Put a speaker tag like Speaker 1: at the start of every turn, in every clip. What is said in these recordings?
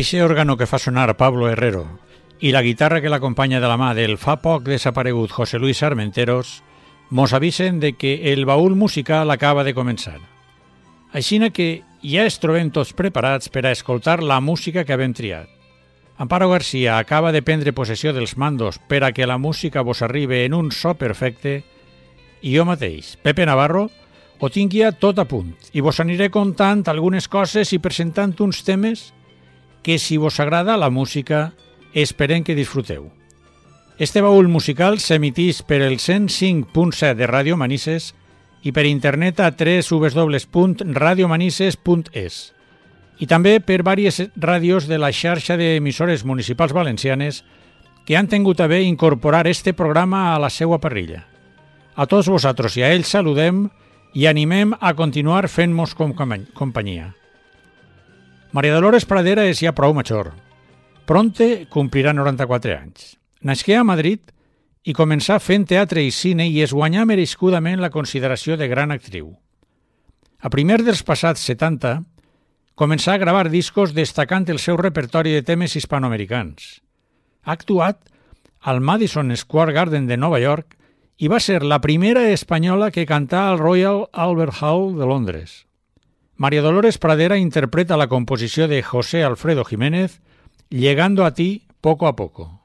Speaker 1: Eixe òrgano que fa sonar Pablo Herrero i la guitarra que l'acompanya de la mà del fa poc desaparegut José Luis Armenteros mos avisen de que el baúl musical acaba de començar. Aixina que ja es trobem tots preparats per a escoltar la música que havem triat. Amparo García acaba de prendre possessió dels mandos per a que la música vos arribi en un so perfecte i jo mateix, Pepe Navarro, ho tinc ja tot a punt i vos aniré contant algunes coses i presentant uns temes que si vos agrada la música esperem que disfruteu. Este baúl musical s'emitís per el 105.7 de Ràdio Manises i per internet a www.radiomanises.es i també per diverses ràdios de la xarxa d'emissores municipals valencianes que han tingut a bé incorporar este programa a la seva parrilla. A tots vosaltres i a ells saludem i animem a continuar fent-nos com companyia. Maria Dolores Pradera és ja prou major. Pronte complirà 94 anys. Nasqué a Madrid i començà fent teatre i cine i es guanyà merescudament la consideració de gran actriu. A primer dels passats 70, començà a gravar discos destacant el seu repertori de temes hispanoamericans. Ha actuat al Madison Square Garden de Nova York i va ser la primera espanyola que cantà al Royal Albert Hall de Londres. María Dolores Pradera interpreta la composición de José Alfredo Jiménez, Llegando a ti poco a poco.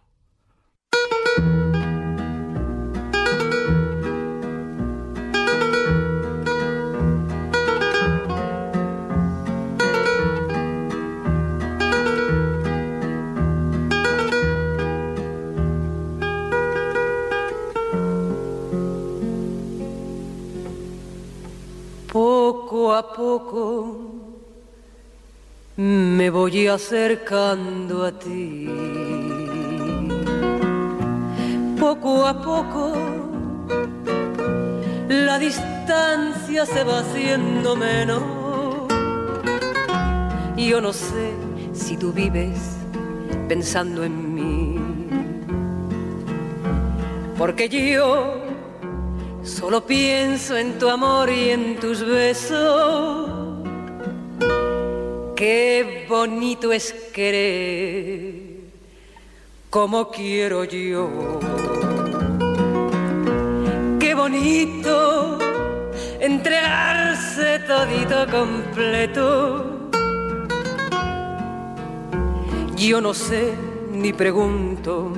Speaker 2: A poco me voy acercando a ti. Poco a poco la distancia se va haciendo menos. Yo no sé si tú vives pensando en mí. Porque yo Solo pienso en tu amor y en tus besos. Qué bonito es querer como quiero yo. Qué bonito entregarse todito completo. Yo no sé ni pregunto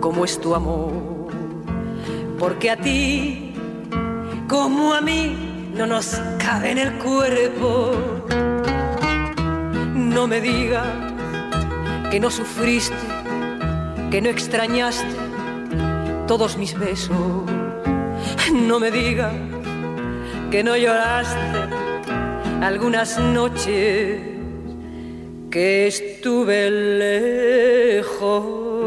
Speaker 2: cómo es tu amor porque a ti como a mí no nos cabe en el cuerpo. No me digas que no sufriste, que no extrañaste todos mis besos. No me digas que no lloraste algunas noches que estuve lejos.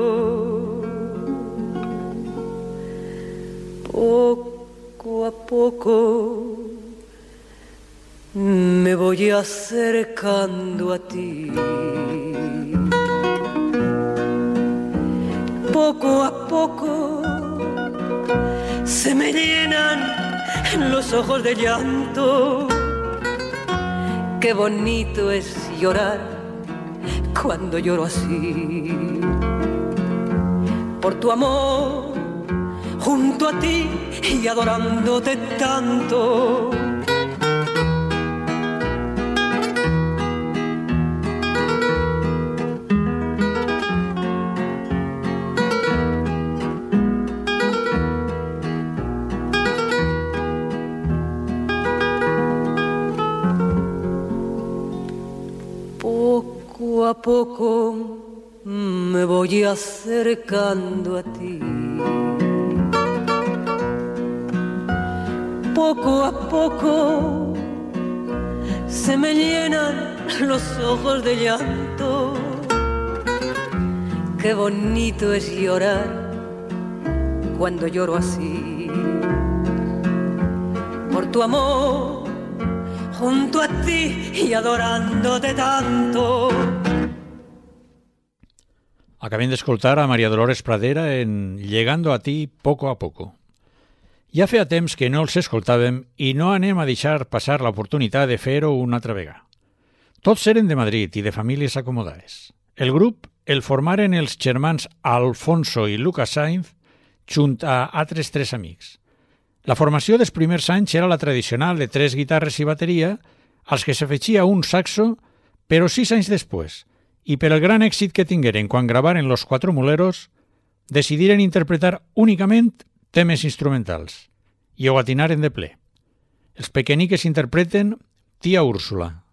Speaker 2: Poco a poco me voy acercando a ti. Poco a poco se me llenan los ojos de llanto. Qué bonito es llorar cuando lloro así. Por tu amor junto a ti y adorándote tanto. Poco a poco me voy acercando a ti. Poco a poco se me llenan los ojos de llanto. Qué bonito es llorar cuando lloro así. Por tu amor, junto a ti y adorándote tanto.
Speaker 1: De escoltar a María Dolores Pradera en Llegando a ti poco a poco. Ja feia temps que no els escoltàvem i no anem a deixar passar l'oportunitat de fer-ho una altra vegada. Tots eren de Madrid i de famílies acomodades. El grup el formaren els germans Alfonso i Lucas Sainz junt a altres tres amics. La formació dels primers anys era la tradicional de tres guitarres i bateria, als que s'afegia un saxo, però sis anys després, i per el gran èxit que tingueren quan gravaren Los Cuatro Muleros, decidiren interpretar únicament temes instrumentals i ho atinaren de ple. Els pequeñiques interpreten Tia Úrsula,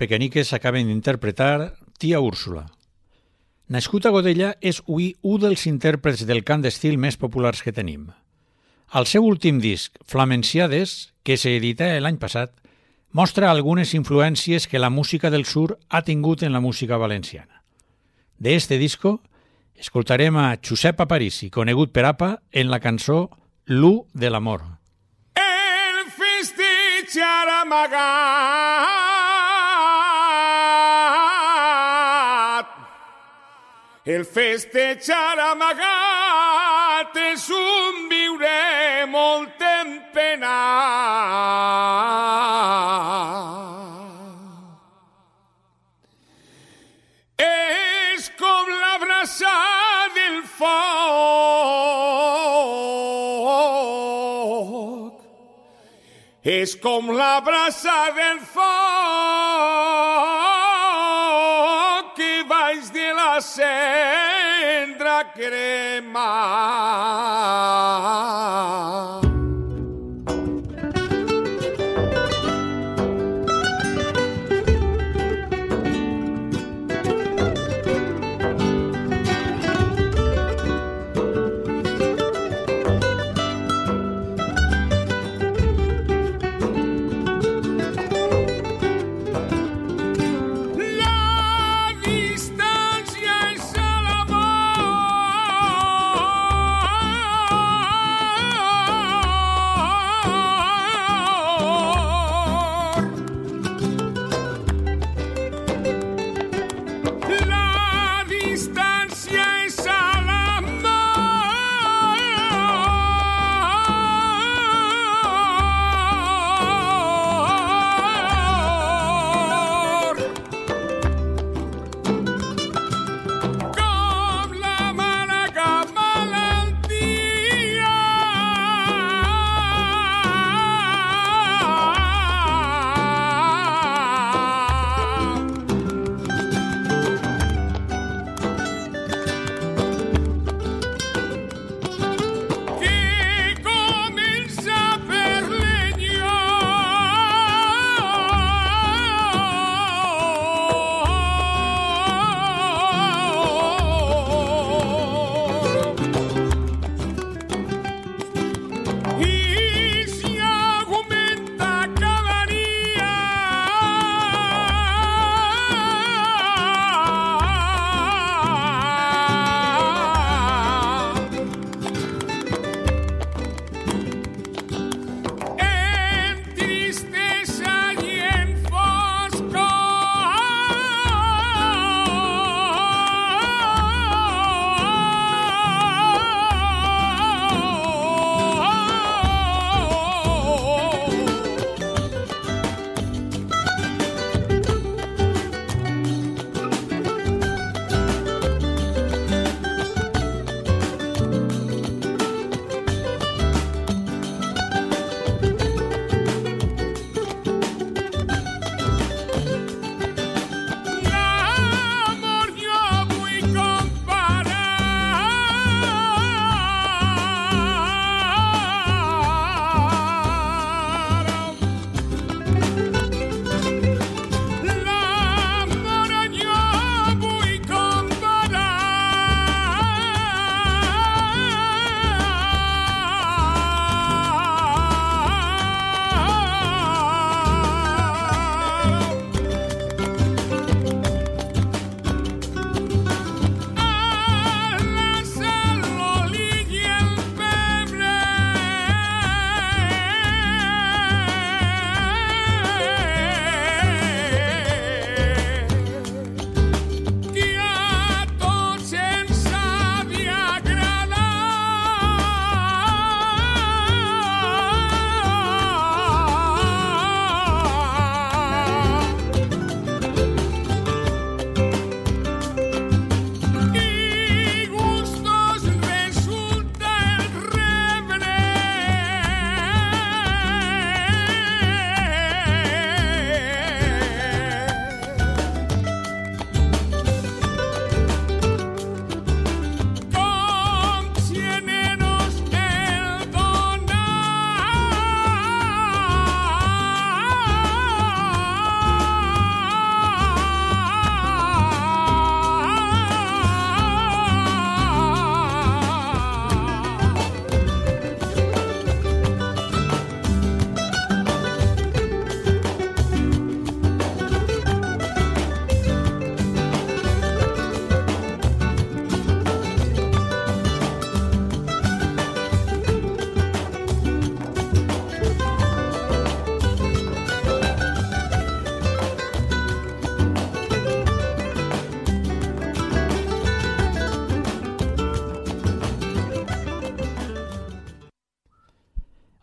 Speaker 1: pequeniques acaben d'interpretar Tia Úrsula. Nascut a Godella, és avui un dels intèrprets del cant d'estil més populars que tenim. Al seu últim disc, Flamenciades, que s'edita l'any passat, mostra algunes influències que la música del sur ha tingut en la música valenciana. De este disco, escoltarem a Josep Aparici, conegut per APA, en la cançó L'U de l'amor.
Speaker 3: El festejar amagat El festejar amagat és un viure molt en pena. És com la brasa del foc. És com la brasa del foc almendra crema.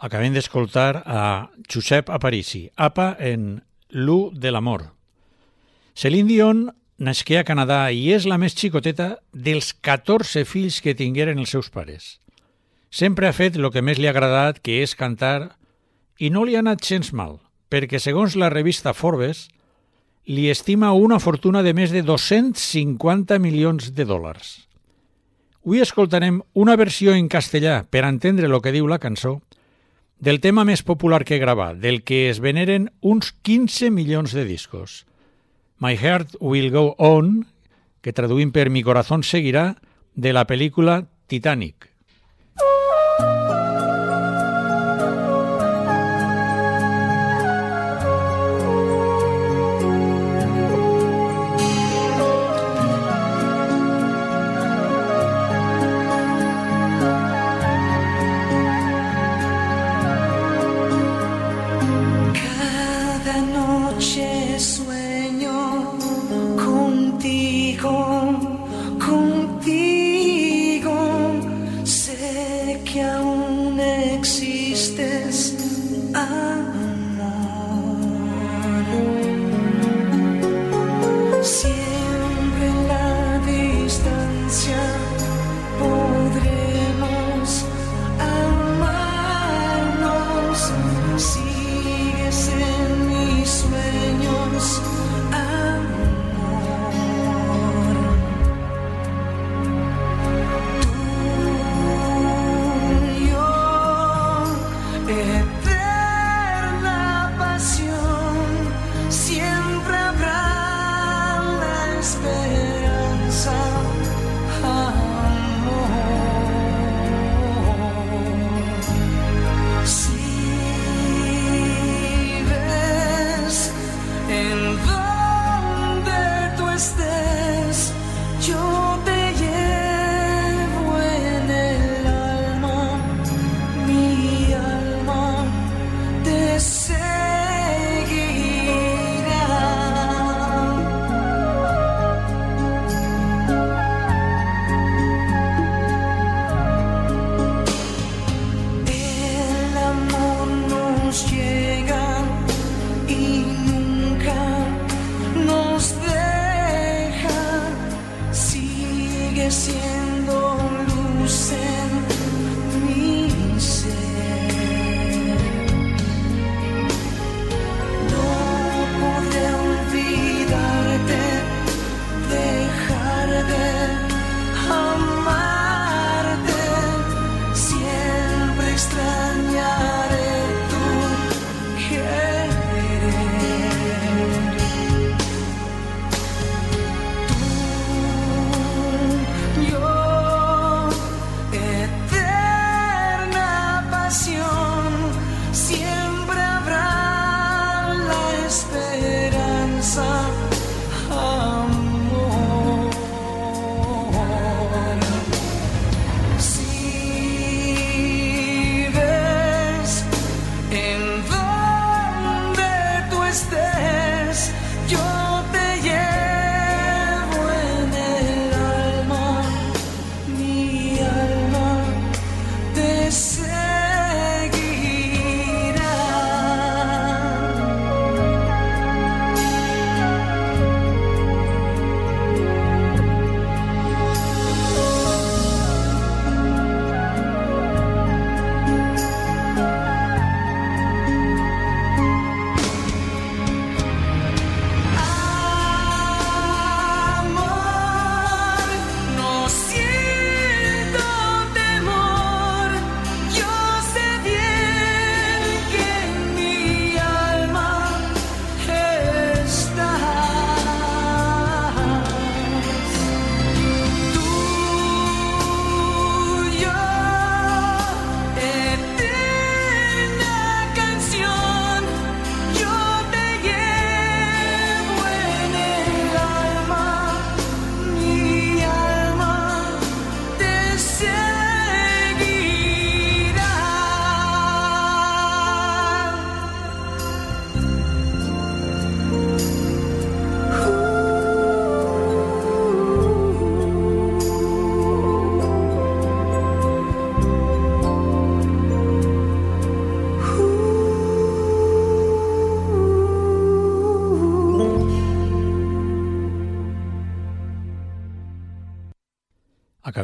Speaker 1: Acabem d'escoltar a Josep Aparici, APA en L'U de l'amor. Celine Dion nasqué a Canadà i és la més xicoteta dels 14 fills que tingueren els seus pares. Sempre ha fet el que més li ha agradat, que és cantar, i no li ha anat gens mal, perquè segons la revista Forbes, li estima una fortuna de més de 250 milions de dòlars. Avui escoltarem una versió en castellà per entendre el que diu la cançó del tema més popular que grava, del que es veneren uns 15 milions de discos. My Heart Will Go On, que traduïm per Mi Corazón Seguirá, de la pel·lícula Titanic.
Speaker 4: Yo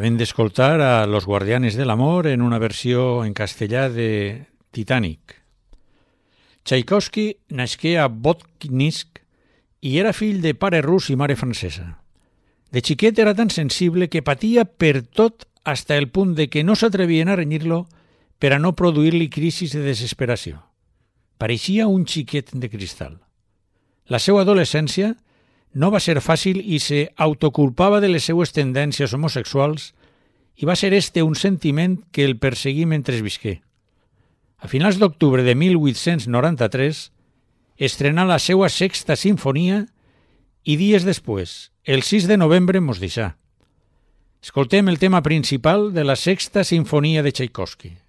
Speaker 1: Acabem d'escoltar a Los Guardianes del Amor en una versió en castellà de Titanic. Tchaikovsky nasqué a Botkinsk i era fill de pare rus i mare francesa. De xiquet era tan sensible que patia per tot hasta el punt de que no s'atrevien a renyir-lo per a no produir-li crisis de desesperació. Pareixia un xiquet de cristal. La seva adolescència no va ser fàcil i se autoculpava de les seues tendències homosexuals i va ser este un sentiment que el perseguí mentre visqué. A finals d'octubre de 1893 estrenà la seva sexta sinfonia i dies després, el 6 de novembre, mos deixà. Escoltem el tema principal de la sexta sinfonia de Tchaikovsky.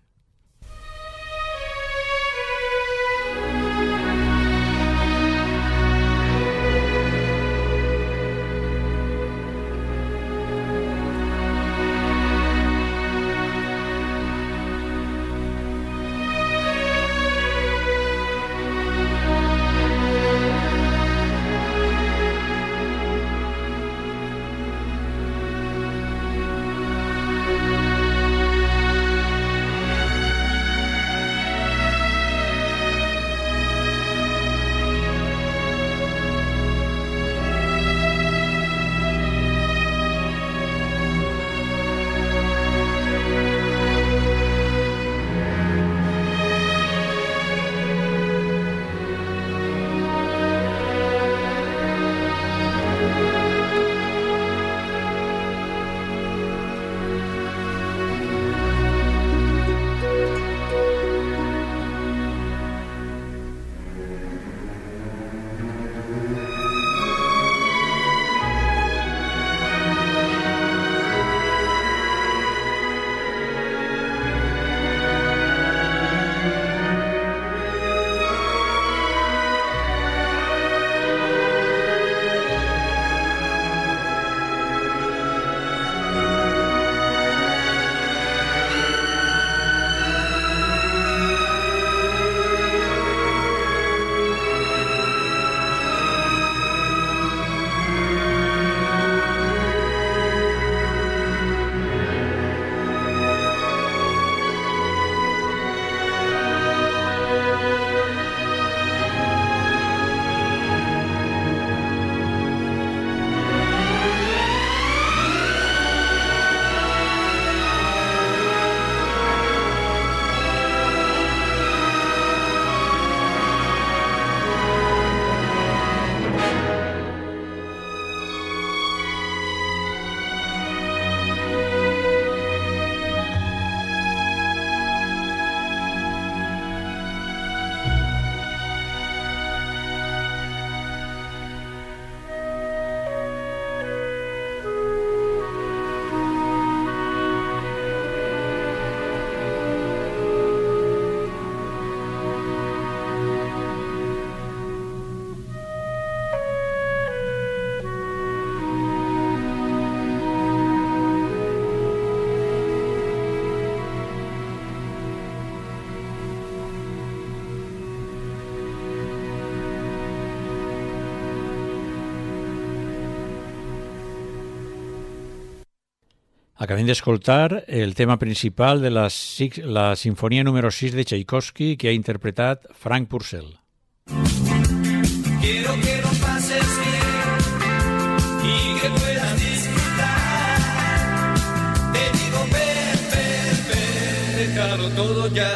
Speaker 1: Acabem d'escoltar el tema principal de la, la sinfonia número 6 de Tchaikovsky que ha interpretat Frank Purcell. Quiero que lo pases bien y que puedas disfrutar. Te digo, ven, ven, ven, déjalo todo ya.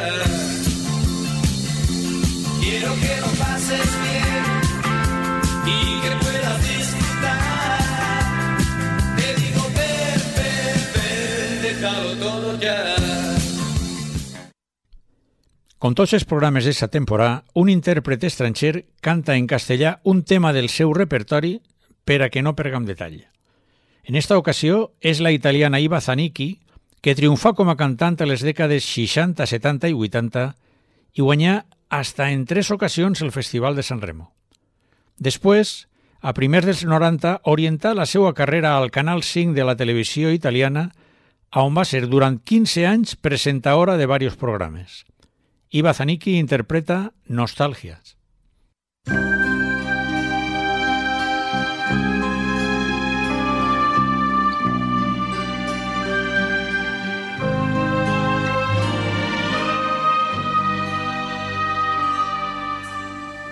Speaker 1: Quiero que lo pases bien y que puedas Com tots els programes d'aquesta temporada, un intèrpret estranger canta en castellà un tema del seu repertori per a que no pergam detall. En esta ocasió és la italiana Iva Zanicchi, que triomfà com a cantant a les dècades 60, 70 i 80 i guanyà hasta en tres ocasions el Festival de San Remo. Després, a primers dels 90, orientà la seva carrera al Canal 5 de la televisió italiana on va ser durant 15 anys presentadora de varios programes. y interpreta Nostalgias.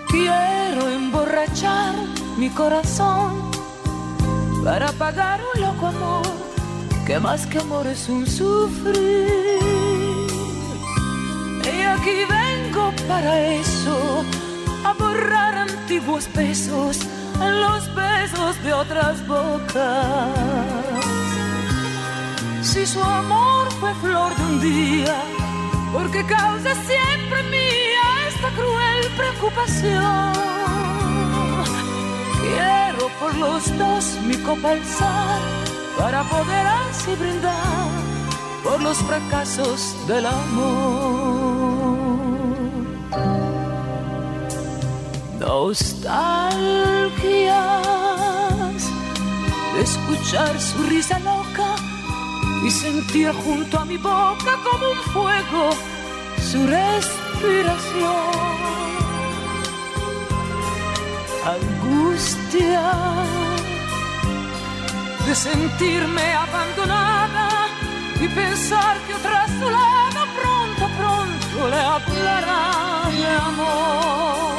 Speaker 5: Quiero emborrachar mi corazón para pagar un loco amor que más que amor es un sufrir y aquí vengo para eso, a borrar antiguos besos los besos de otras bocas. Si su amor fue flor de un día, porque causa siempre mía esta cruel preocupación. Quiero por los dos mi copa alzar para poder así brindar por los fracasos del amor. Nostalgias de escuchar su risa loca y sentir junto a mi boca como un fuego su respiración. Angustia de sentirme abandonada y pensar que otra a su pronto, pronto le hablará de amor.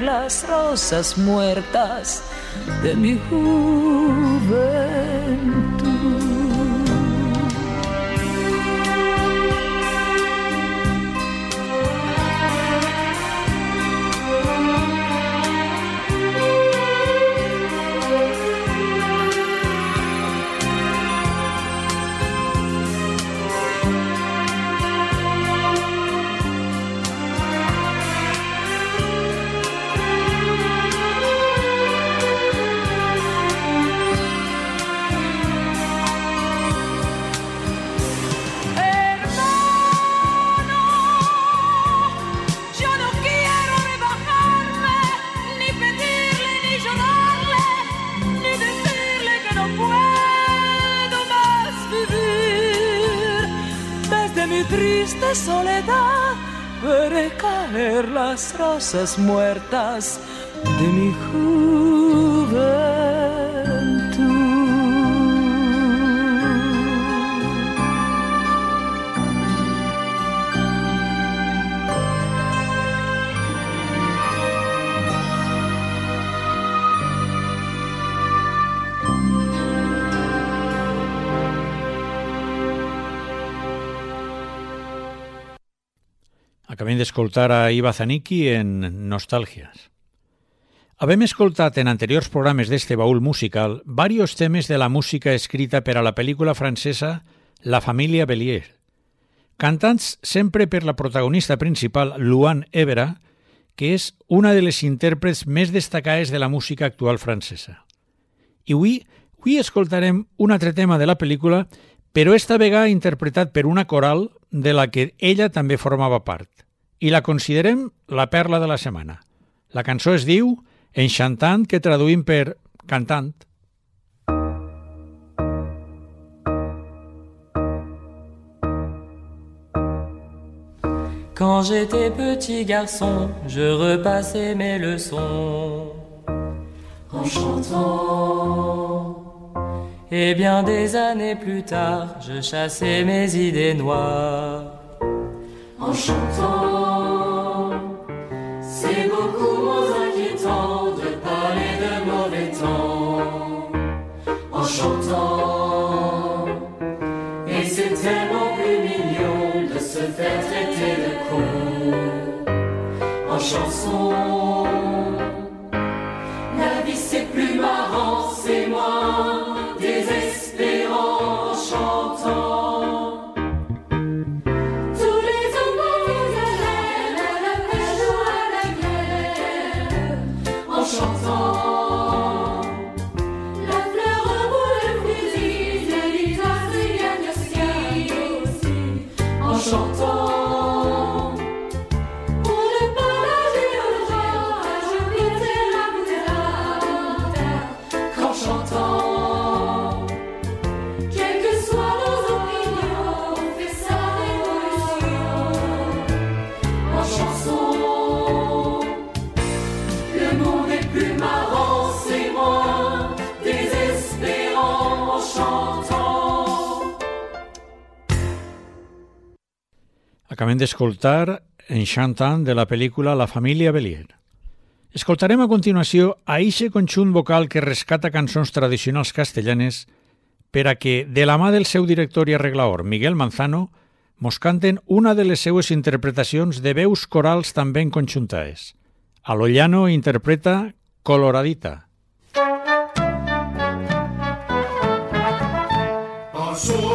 Speaker 5: Las rosas muertas de mi juventud. Las rosas muertas de mi juventud.
Speaker 1: Acabem d'escoltar a Iva Zanicki en Nostàlgies. Havem escoltat en anteriors programes d'este baúl musical varios temes de la música escrita per a la pel·lícula francesa La família Bélier, cantats sempre per la protagonista principal, Luan Evera, que és una de les intèrprets més destacades de la música actual francesa. I avui, avui escoltarem un altre tema de la pel·lícula, però esta vegada interpretat per una coral de la que ella també formava part, i la considerem la perla de la setmana. La cançó es diu Enchantant, que traduïm per cantant.
Speaker 6: Quand j'étais petit garçon, je repassais mes leçons en chantant. Et bien des années plus tard, je chassais mes idées noires en chantant. C'est beaucoup moins inquiétant de parler de mauvais temps en chantant. Et c'est tellement plus mignon de se faire traiter de con en chanson. 装作
Speaker 1: Acabem d'escoltar Enchantant de la pel·lícula La família Belier. Escoltarem a continuació a eixe conjunt vocal que rescata cançons tradicionals castellanes per a que, de la mà del seu director i arreglador, Miguel Manzano, mos canten una de les seues interpretacions de veus corals també conjuntades. Alollano interpreta Coloradita.
Speaker 7: Asómate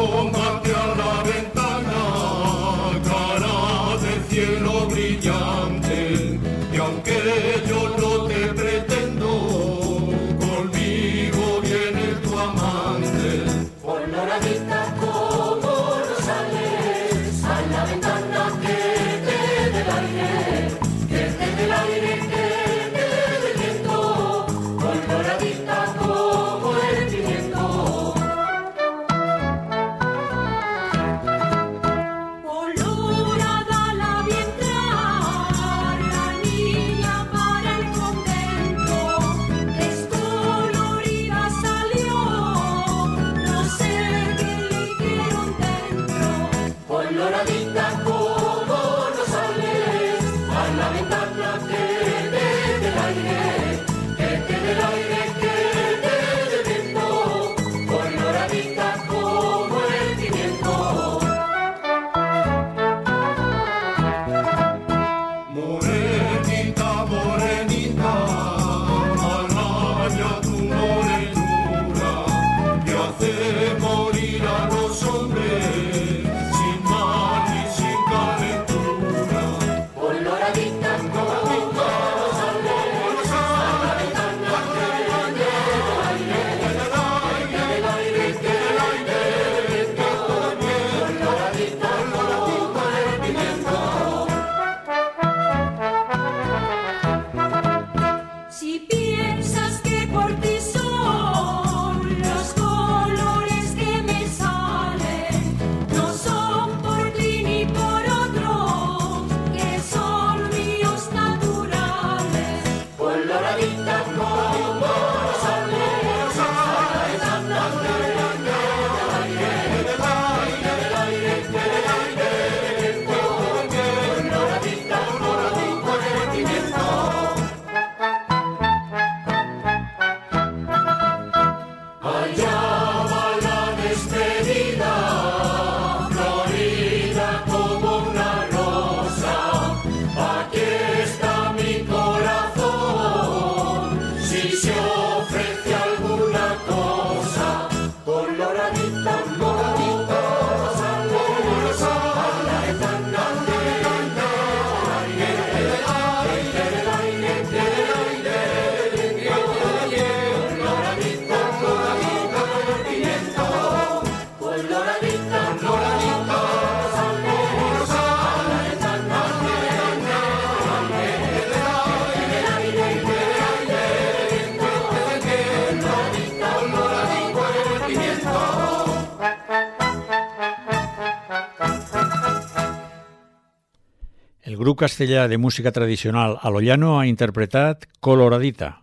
Speaker 1: grup castellà de música tradicional Alollano ha interpretat Coloradita.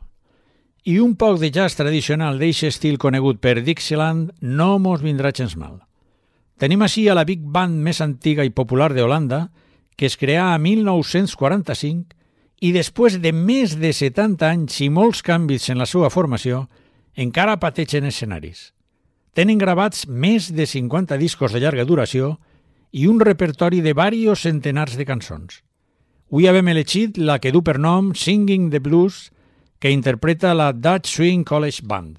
Speaker 1: I un poc de jazz tradicional d'eixe estil conegut per Dixieland no mos vindrà gens mal. Tenim així a la big band més antiga i popular de Holanda, que es creà a 1945 i després de més de 70 anys i molts canvis en la seva formació, encara pateixen escenaris. Tenen gravats més de 50 discos de llarga duració i un repertori de varios centenars de cançons. Avui havem elegit la que du per nom Singing the Blues, que interpreta la Dutch Swing College Band.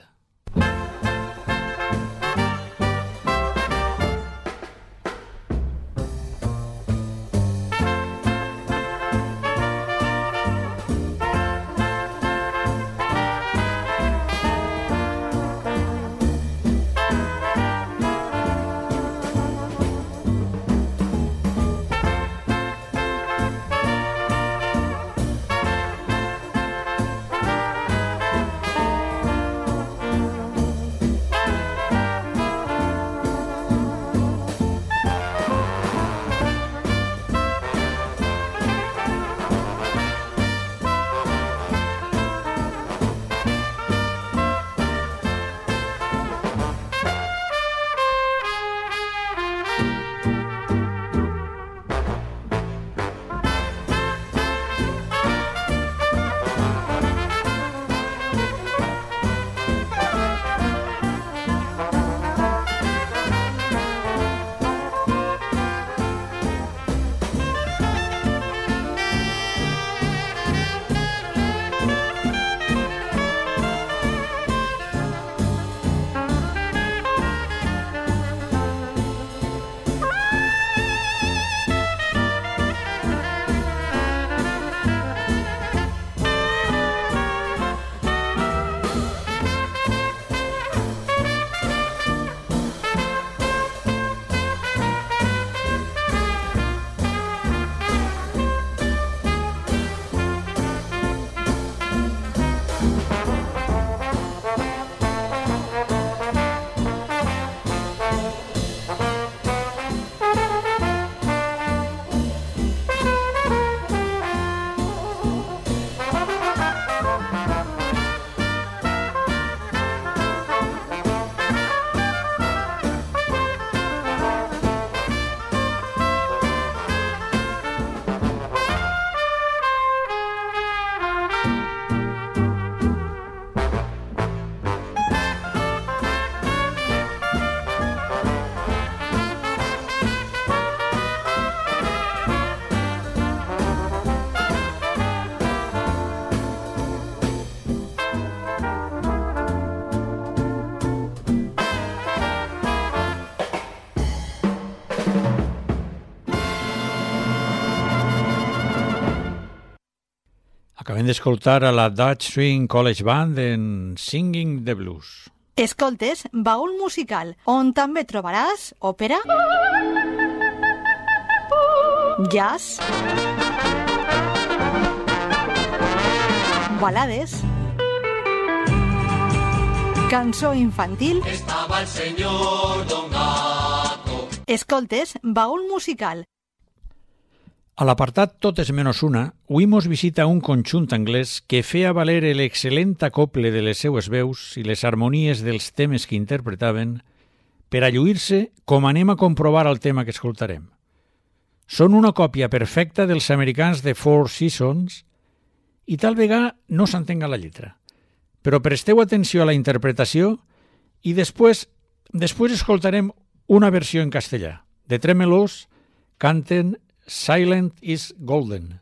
Speaker 8: Acabem d'escoltar a la Dutch Swing College Band en Singing the Blues.
Speaker 9: Escoltes Baúl Musical, on també trobaràs òpera, jazz, balades, cançó infantil...
Speaker 10: Estaba el señor Don Gato.
Speaker 9: Escoltes Baúl Musical,
Speaker 8: A l'apartat Totes menos una, avui mos visita un conjunt anglès que feia valer l'excel·lent acople de les seues veus i les harmonies dels temes que interpretaven per a lluir-se com anem a comprovar el tema que escoltarem. Són una còpia perfecta dels americans de Four Seasons i tal vegada no s'entenga la lletra. Però presteu atenció a la interpretació i després, després escoltarem una versió en castellà. De Tremelos canten Silent is Golden.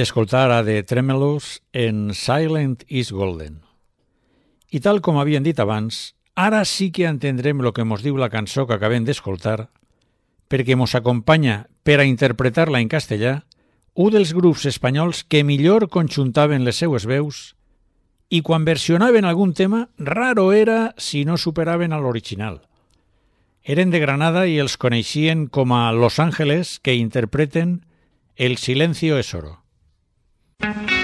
Speaker 8: D'escoltar a The Tremelos en Silent is Golden. I tal com havien dit abans, ara sí que entendrem el que mos diu la cançó que acabem d'escoltar, perquè mos acompanya per a interpretar-la en castellà un dels grups espanyols que millor conjuntaven les seues veus i quan versionaven algun tema, raro era si no superaven a l'original. Eren de Granada i els coneixien com a Los Ángeles que interpreten El silencio es oro.
Speaker 3: Thank
Speaker 1: you.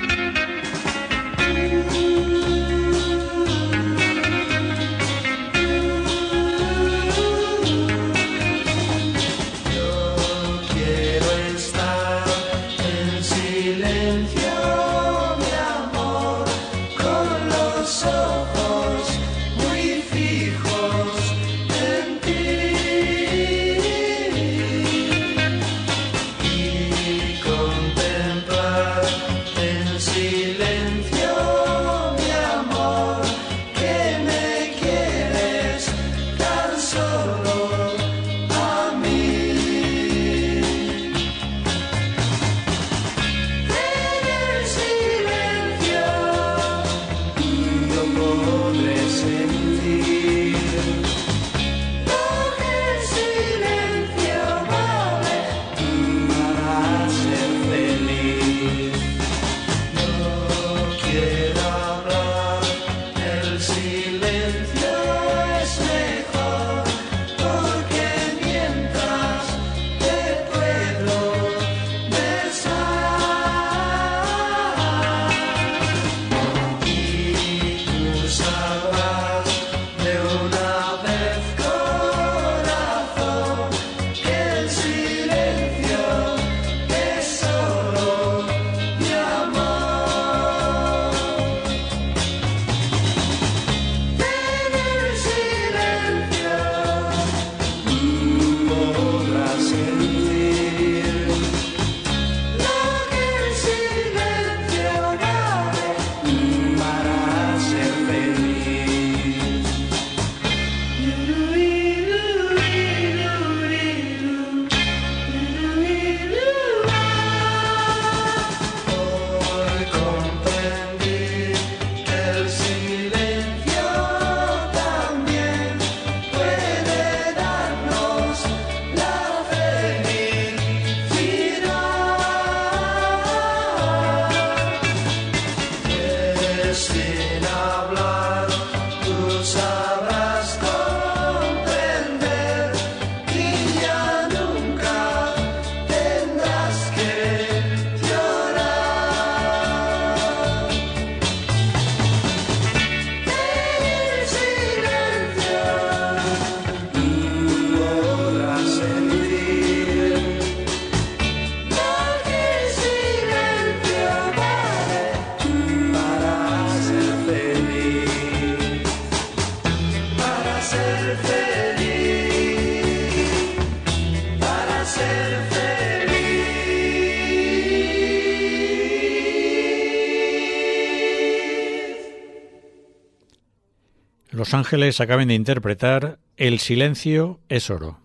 Speaker 1: Ángeles acaben de interpretar El silencio és oro.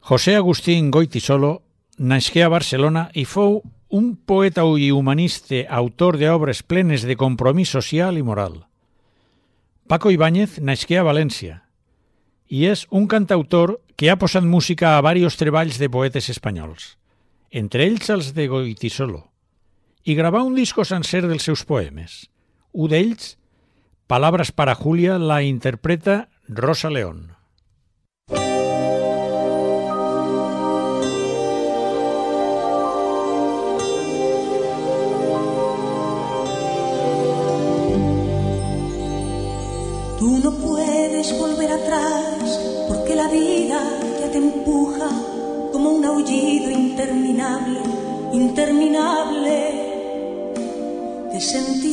Speaker 1: José Agustín Goitisolo nasqué a Barcelona i fou un poeta i humanista autor d'obres plenes de compromís social i moral. Paco Ibáñez nasqué a València i és un cantautor que ha posat música a varios treballs de poetes espanyols, entre ells els de Goitisolo, i gravà un disco sencer dels seus poemes. Un d'ells, Palabras para Julia, la interpreta Rosa León.
Speaker 11: Tú no puedes volver atrás porque la vida ya te empuja como un aullido interminable, interminable. Te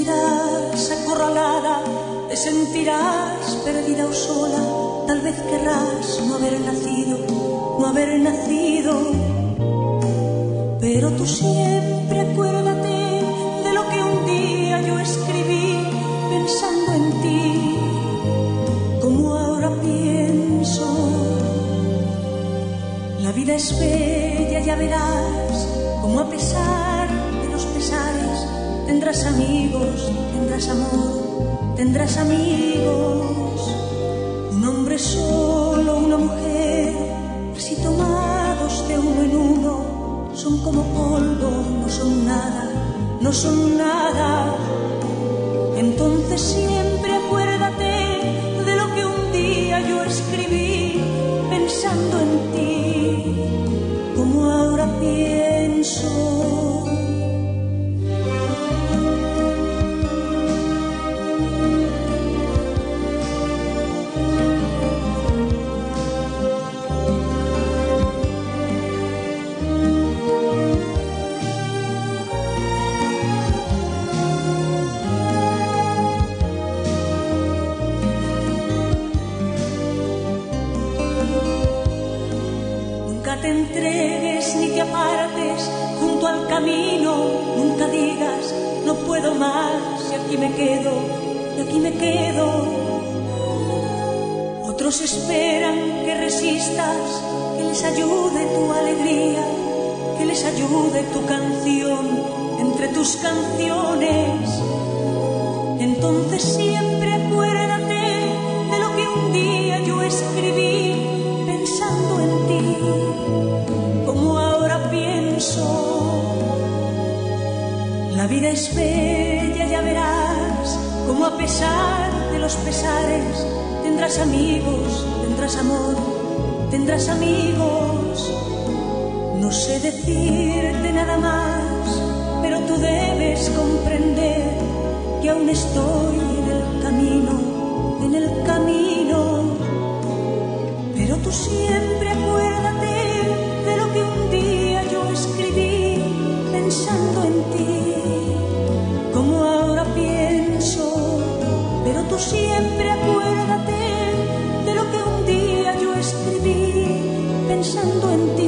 Speaker 11: sentirás acorralada, te sentirás perdida o sola, tal vez querrás no haber nacido, no haber nacido. Pero tú siempre acuérdate de lo que un día yo escribí pensando en ti, como ahora pienso. La vida es bella, ya verás, como a pesar tendrás amigos, tendrás amor, tendrás amigos. Un hombre solo, una mujer, así tomados de uno en uno, son como polvo, no son nada, no son nada. Entonces siempre aquí me quedo. Otros esperan que resistas, que les ayude tu alegría, que les ayude tu canción entre tus canciones. Entonces siempre acuérdate de lo que un día yo escribí pensando en ti, como ahora pienso. La vida es bella, ya verás, a pesar de los pesares, tendrás amigos, tendrás amor, tendrás amigos. No sé decirte nada más, pero tú debes comprender que aún estoy en el camino, en el camino. Pero tú siempre acuérdate de lo que un día yo escribí pensando en ti, siempre acuérdate de lo que un día yo escribí pensando en ti,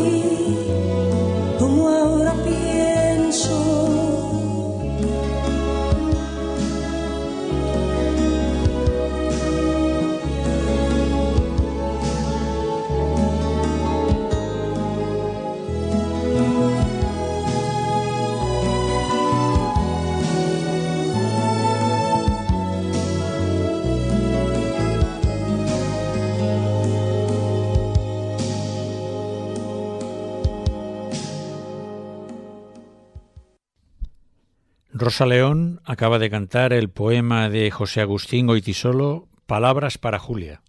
Speaker 1: Rosa León acaba de cantar el poema de José Agustín Goitisolo, Palabras para Julia.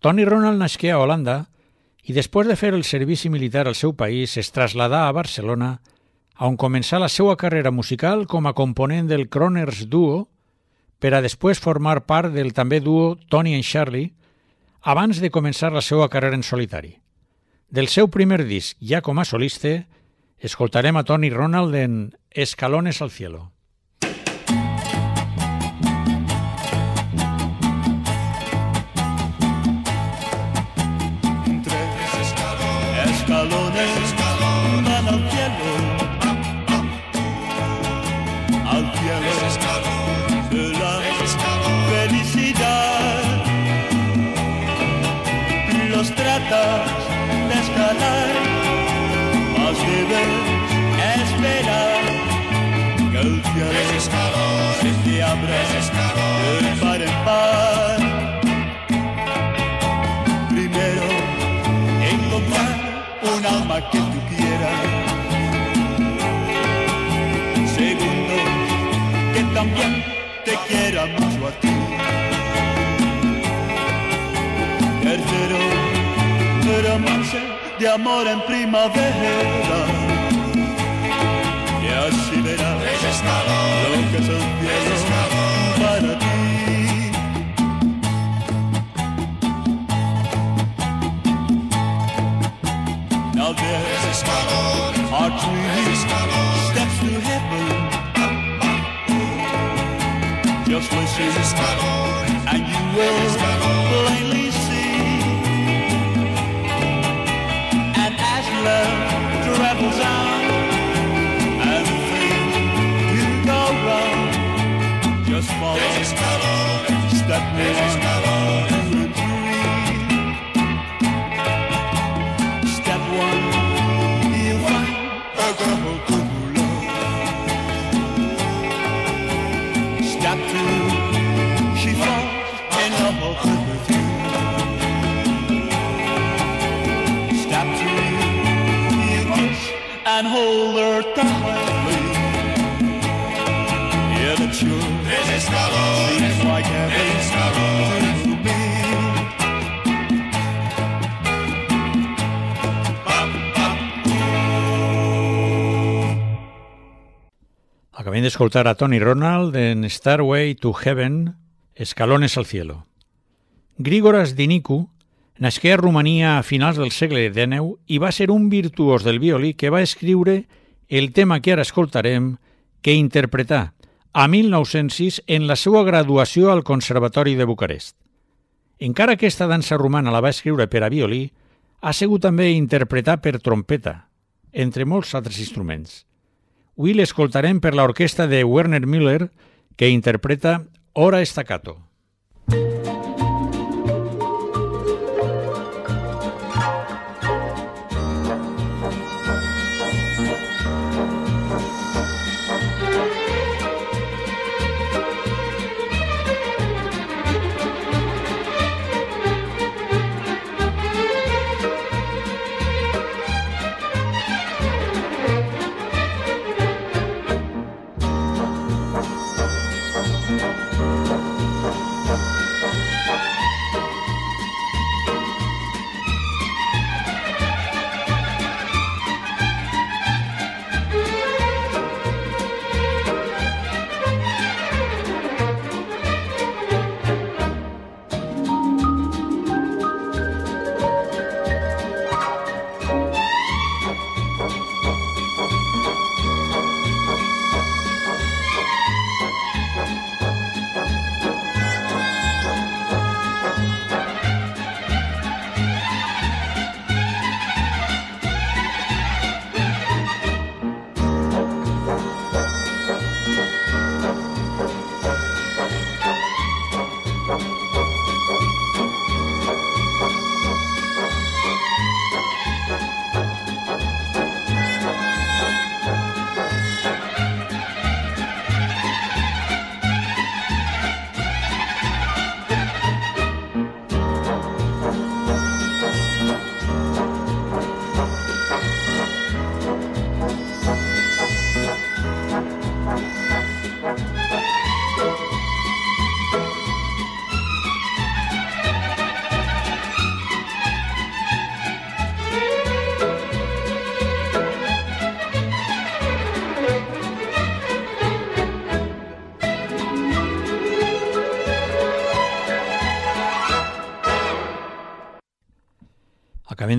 Speaker 1: Tony Ronald nasqué a Holanda i després de fer el servici militar al seu país es traslladà a Barcelona, on començà la seva carrera musical com a component del Croners Duo, per a després formar part del també duo Tony and Charlie, abans de començar la seva carrera en solitari. Del seu primer disc, ja com a solista, escoltarem a Tony Ronald en Escalones al cielo.
Speaker 12: Quiera mucho a ti. Tercero, romance de amor en primavera. Y así verás lo que son cielos para ti. Now there's our tree Just listen, and you uh, will plainly see. And as love travels on, and things do go wrong, just follow step
Speaker 1: Acabem d'escoltar a Tony Ronald en Starway to Heaven, Escalones al cielo. Grigoras Dinicu nasqué a Romania a finals del segle XIX i va ser un virtuós del violí que va escriure el tema que ara escoltarem que interpretà a 1906 en la seva graduació al Conservatori de Bucarest. Encara que aquesta dansa romana la va escriure per a violí, ha sigut també interpretar per trompeta, entre molts altres instruments. Avui l'escoltarem per l'orquestra de Werner Müller, que interpreta Hora Staccato. Acabem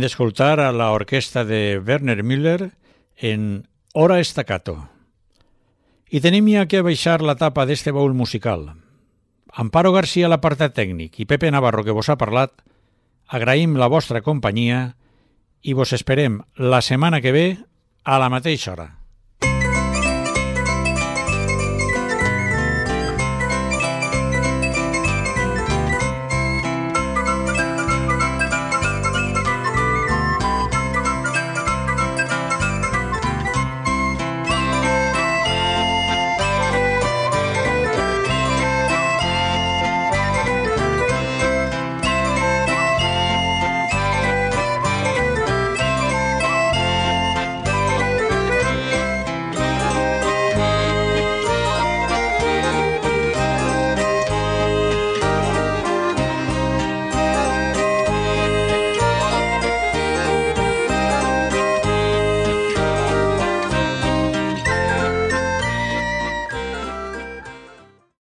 Speaker 1: d'escoltar a l'orquestra de Werner Müller en Hora Staccato. I tenim ja que baixar la tapa d'este baúl musical. Amparo García, l'apartat tècnic, i Pepe Navarro, que vos ha parlat, agraïm la vostra companyia i vos esperem la setmana que ve a la mateixa hora.